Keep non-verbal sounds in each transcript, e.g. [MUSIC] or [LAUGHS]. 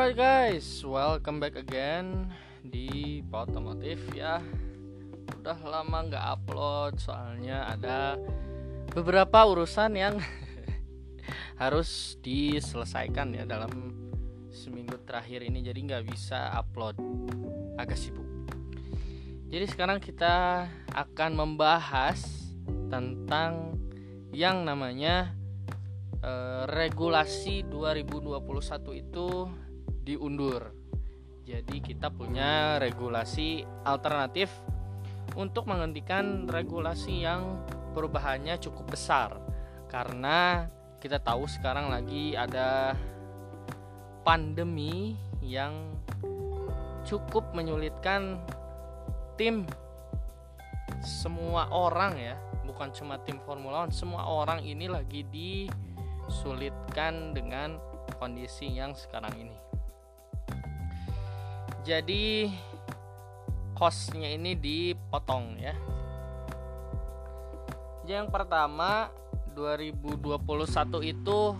Alright guys, welcome back again di Otomotif ya. Udah lama nggak upload soalnya ada beberapa urusan yang [LAUGHS] harus diselesaikan ya dalam seminggu terakhir ini jadi nggak bisa upload agak sibuk. Jadi sekarang kita akan membahas tentang yang namanya eh, regulasi 2021 itu diundur. Jadi kita punya regulasi alternatif untuk menghentikan regulasi yang perubahannya cukup besar. Karena kita tahu sekarang lagi ada pandemi yang cukup menyulitkan tim semua orang ya. Bukan cuma tim Formula One semua orang ini lagi disulitkan dengan kondisi yang sekarang ini jadi costnya ini dipotong ya. Yang pertama 2021 itu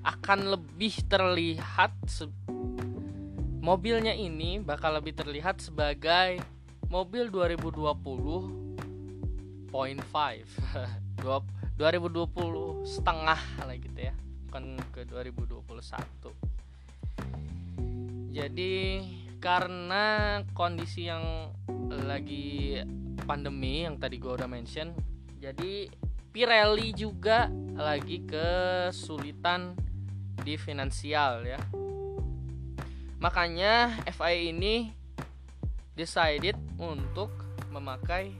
akan lebih terlihat mobilnya ini bakal lebih terlihat sebagai mobil 2020.5 2020 [LAUGHS] setengah lah gitu ya. Bukan ke 2021 jadi karena kondisi yang lagi pandemi yang tadi gue udah mention jadi Pirelli juga lagi kesulitan di finansial ya. Makanya FIA ini decided untuk memakai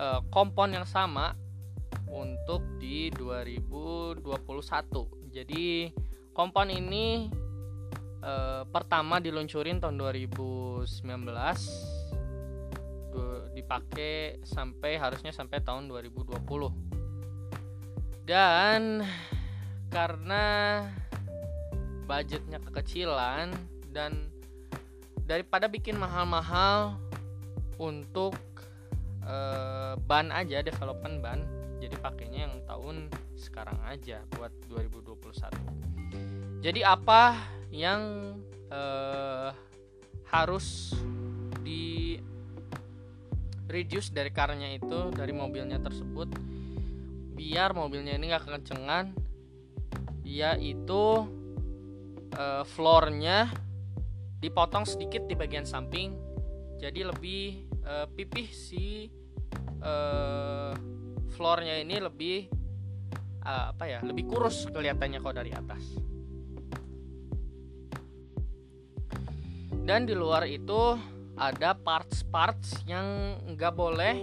uh, kompon yang sama untuk di 2021 jadi kompon ini uh, pertama diluncurin tahun 2019 dipakai sampai harusnya sampai tahun 2020 dan karena budgetnya kekecilan dan daripada bikin mahal-mahal untuk uh, ban aja development ban jadi pakainya yang tahun sekarang aja buat 2021 jadi apa yang uh, harus di reduce dari karnya itu dari mobilnya tersebut biar mobilnya ini nggak kekencengan yaitu uh, floornya dipotong sedikit di bagian samping jadi lebih uh, pipih si uh, floornya ini lebih uh, apa ya lebih kurus kelihatannya kalau dari atas dan di luar itu ada parts-parts yang nggak boleh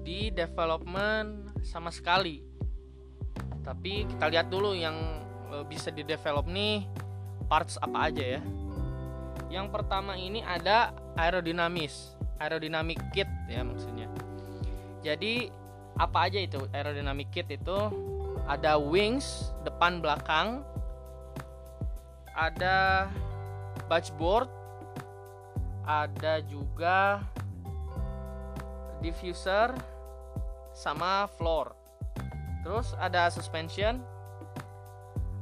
di development sama sekali. Tapi kita lihat dulu yang bisa di develop nih parts apa aja ya. Yang pertama ini ada aerodinamis aerodynamic kit ya maksudnya. Jadi apa aja itu aerodynamic kit itu? Ada wings depan belakang ada dashboard ada juga diffuser sama floor. Terus ada suspension.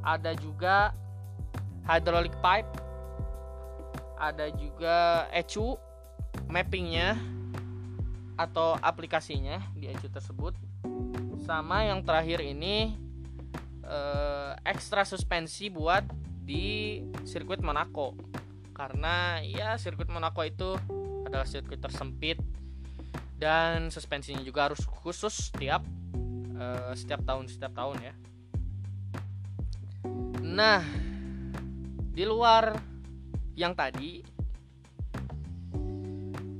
Ada juga hydraulic pipe. Ada juga ECU mappingnya atau aplikasinya di ECU tersebut. Sama yang terakhir ini eh, ekstra suspensi buat di sirkuit Monaco karena ya sirkuit Monaco itu adalah sirkuit tersempit dan suspensinya juga harus khusus setiap uh, setiap tahun setiap tahun ya. Nah, di luar yang tadi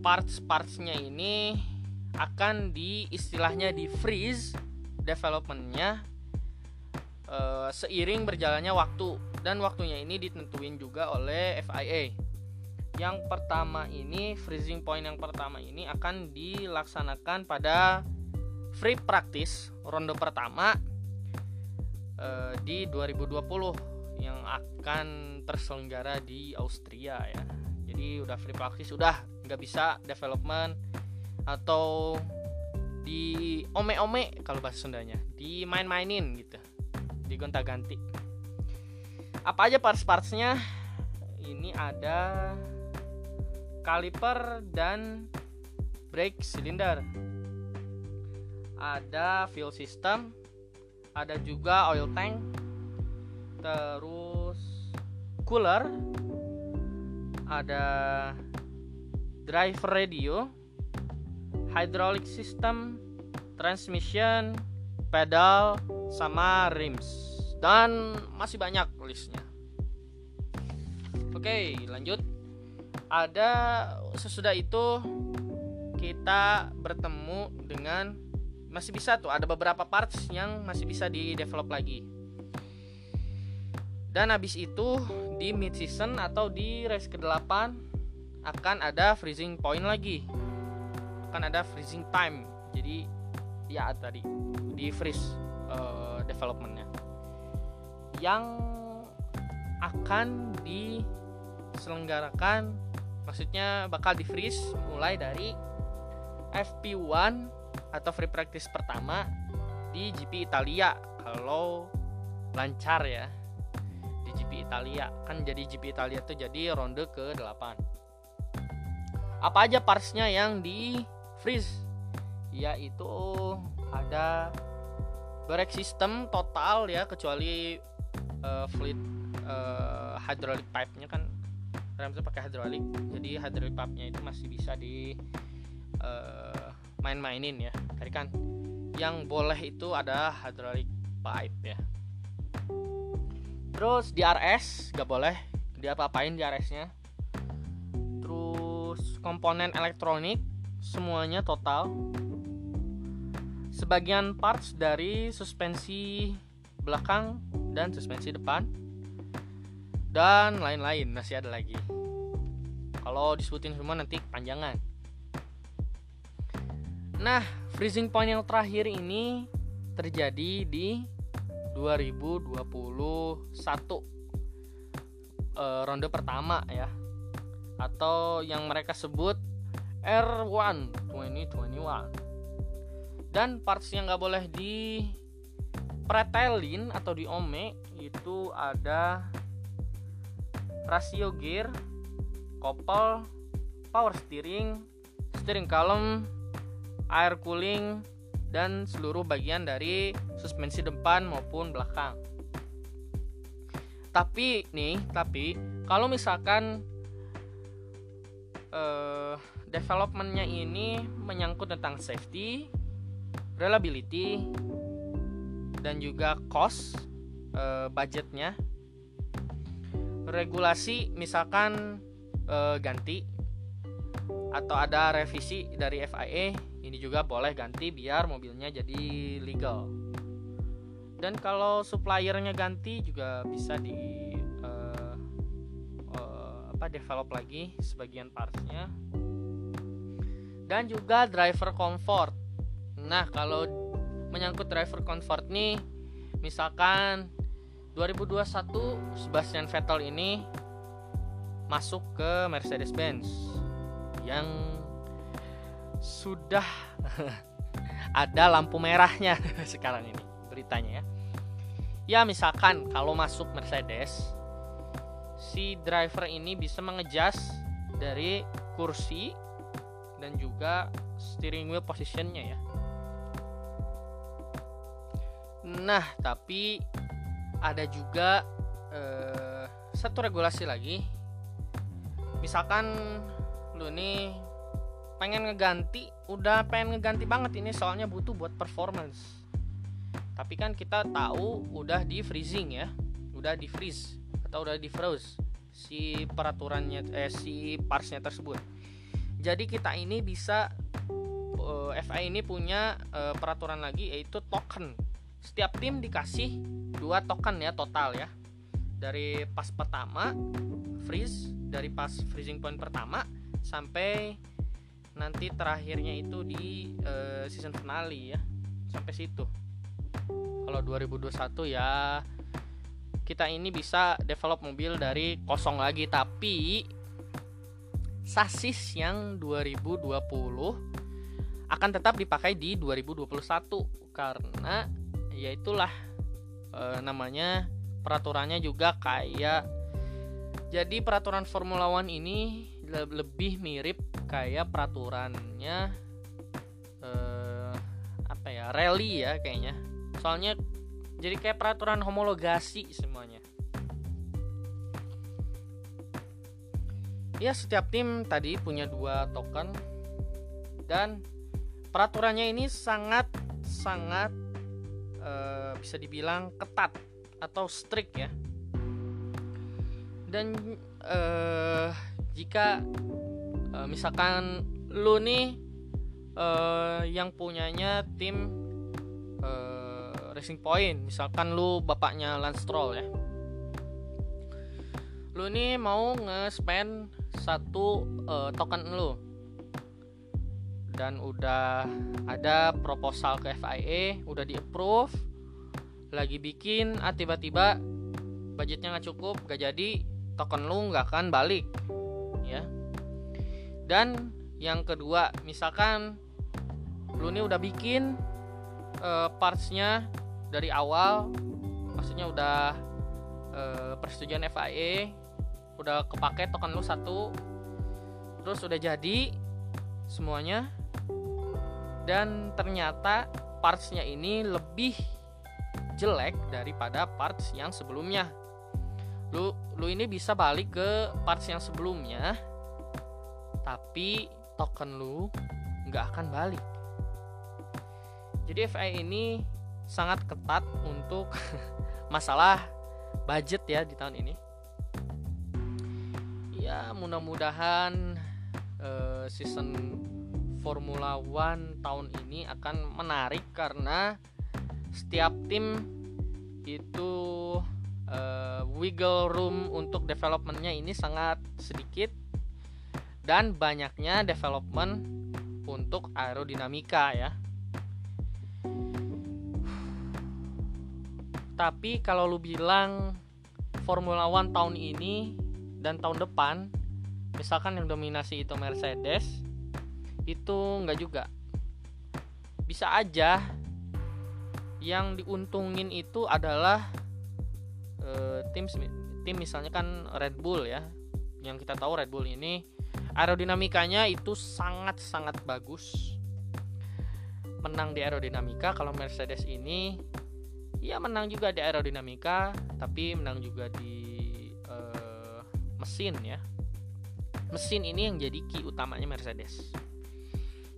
parts-partsnya ini akan di istilahnya di freeze developmentnya uh, seiring berjalannya waktu dan waktunya ini ditentuin juga oleh FIA. Yang pertama ini freezing point yang pertama ini akan dilaksanakan pada free practice ronde pertama uh, di 2020 yang akan terselenggara di Austria ya. Jadi udah free practice udah nggak bisa development atau di ome-ome kalau bahasa Sundanya, di main-mainin gitu, digonta-ganti. Apa aja parts-partsnya? ini ada kaliper dan brake cylinder ada fuel system ada juga oil tank terus cooler ada driver radio hydraulic system transmission pedal sama rims dan masih banyak listnya. Oke lanjut. Ada sesudah itu kita bertemu dengan masih bisa tuh ada beberapa parts yang masih bisa di develop lagi. Dan habis itu di mid season atau di race ke-8 akan ada freezing point lagi. Akan ada freezing time. Jadi ya tadi di freeze uh, developmentnya yang akan diselenggarakan maksudnya bakal di freeze mulai dari FP1 atau free practice pertama di GP Italia. Kalau lancar ya di GP Italia. Kan jadi GP Italia itu jadi ronde ke 8 apa aja partsnya yang di freeze yaitu ada brake system total ya kecuali uh, fluid uh, hydraulic pipe-nya kan rem itu pakai hydraulic. Jadi hydraulic pipe-nya itu masih bisa di uh, main-mainin ya. Tadi kan yang boleh itu ada hydraulic pipe ya. Terus di RS gak boleh dia apa-apain di RS-nya terus komponen elektronik semuanya total. Sebagian parts dari suspensi belakang dan suspensi depan dan lain-lain masih ada lagi kalau disebutin semua nanti panjangan Nah, freezing point yang terakhir ini terjadi di 2021 e, ronde pertama ya. Atau yang mereka sebut R1 2021. Dan parts yang nggak boleh di pretelin atau di ome itu ada rasio gear, kopel, power steering, steering column, air cooling, dan seluruh bagian dari suspensi depan maupun belakang. Tapi nih, tapi kalau misalkan uh, developmentnya ini menyangkut tentang safety, reliability, dan juga cost uh, budgetnya, regulasi misalkan uh, ganti atau ada revisi dari FIA ini juga boleh ganti biar mobilnya jadi legal. Dan kalau suppliernya ganti juga bisa di uh, uh, apa develop lagi sebagian partsnya. Dan juga driver comfort. Nah kalau menyangkut driver comfort nih misalkan 2021 Sebastian Vettel ini masuk ke Mercedes-Benz yang sudah [LAUGHS] ada lampu merahnya [LAUGHS] sekarang ini beritanya ya. Ya misalkan kalau masuk Mercedes si driver ini bisa mengejas dari kursi dan juga steering wheel positionnya ya. Nah, tapi ada juga eh, satu regulasi lagi. Misalkan lu nih pengen ngeganti udah pengen ngeganti banget ini soalnya butuh buat performance. Tapi kan kita tahu udah di freezing ya udah di freeze atau udah di froze si peraturannya eh si partsnya tersebut. Jadi kita ini bisa eh, FI ini punya uh, peraturan lagi yaitu token setiap tim dikasih dua token ya total ya. Dari pas pertama freeze dari pas freezing point pertama sampai nanti terakhirnya itu di uh, season finale ya sampai situ. Kalau 2021 ya kita ini bisa develop mobil dari kosong lagi tapi sasis yang 2020 akan tetap dipakai di 2021 karena ya itulah e, namanya peraturannya juga kayak Jadi peraturan Formula One ini le- lebih mirip kayak peraturannya eh, apa ya rally ya kayaknya. Soalnya jadi kayak peraturan homologasi semuanya. Ya setiap tim tadi punya dua token dan peraturannya ini sangat sangat eh, bisa dibilang ketat atau strict ya. Dan eh, jika eh, misalkan lu nih eh, yang punyanya tim eh, Racing Point, misalkan lu bapaknya Lance Stroll ya. Lu nih mau nge-spend satu eh, token lu dan udah ada proposal ke FIA udah di approve lagi bikin ah tiba-tiba budgetnya nggak cukup gak jadi token lu nggak akan balik ya. Dan yang kedua misalkan lu nih udah bikin uh, partsnya dari awal maksudnya udah uh, persetujuan FIA udah kepake token lu satu terus udah jadi semuanya dan ternyata partsnya ini lebih jelek daripada parts yang sebelumnya. Lu lu ini bisa balik ke parts yang sebelumnya tapi token lu nggak akan balik. Jadi FI ini sangat ketat untuk [LAUGHS] masalah budget ya di tahun ini. Ya mudah-mudahan uh, season Formula One tahun ini akan menarik karena setiap tim itu uh, wiggle room untuk developmentnya ini sangat sedikit dan banyaknya development untuk aerodinamika ya. Tapi kalau lu bilang Formula One tahun ini dan tahun depan, misalkan yang dominasi itu Mercedes, itu nggak juga. Bisa aja yang diuntungin itu adalah uh, tim tim misalnya kan Red Bull ya. Yang kita tahu Red Bull ini aerodinamikanya itu sangat sangat bagus. Menang di aerodinamika kalau Mercedes ini ya menang juga di aerodinamika tapi menang juga di uh, mesin ya. Mesin ini yang jadi key utamanya Mercedes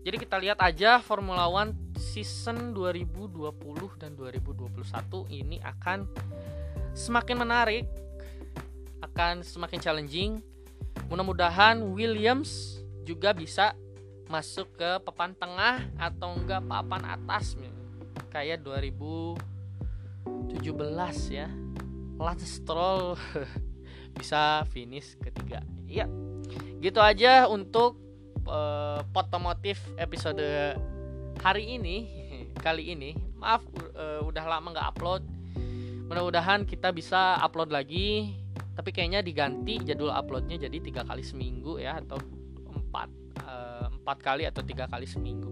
jadi kita lihat aja Formula One season 2020 dan 2021 ini akan semakin menarik, akan semakin challenging. Mudah-mudahan Williams juga bisa masuk ke papan tengah atau enggak papan atas kayak 2017 ya. Lance Stroll [LAUGHS] bisa finish ketiga. Iya. Gitu aja untuk uh, potomotif episode hari ini [LAUGHS] kali ini. Maaf uh, udah lama nggak upload. Mudah-mudahan kita bisa upload lagi. Tapi kayaknya diganti jadwal uploadnya jadi tiga kali seminggu ya atau empat uh, empat kali atau tiga kali seminggu.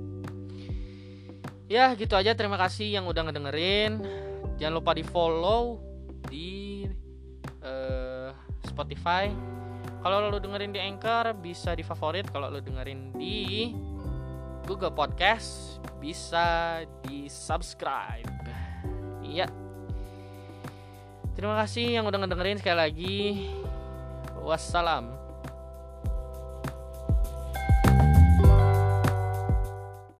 Ya gitu aja. Terima kasih yang udah ngedengerin. Jangan lupa di follow di uh, Spotify kalau lo dengerin di Anchor bisa di favorit, kalau lo dengerin di Google Podcast bisa di subscribe. Iya. Terima kasih yang udah ngedengerin sekali lagi. Wassalam.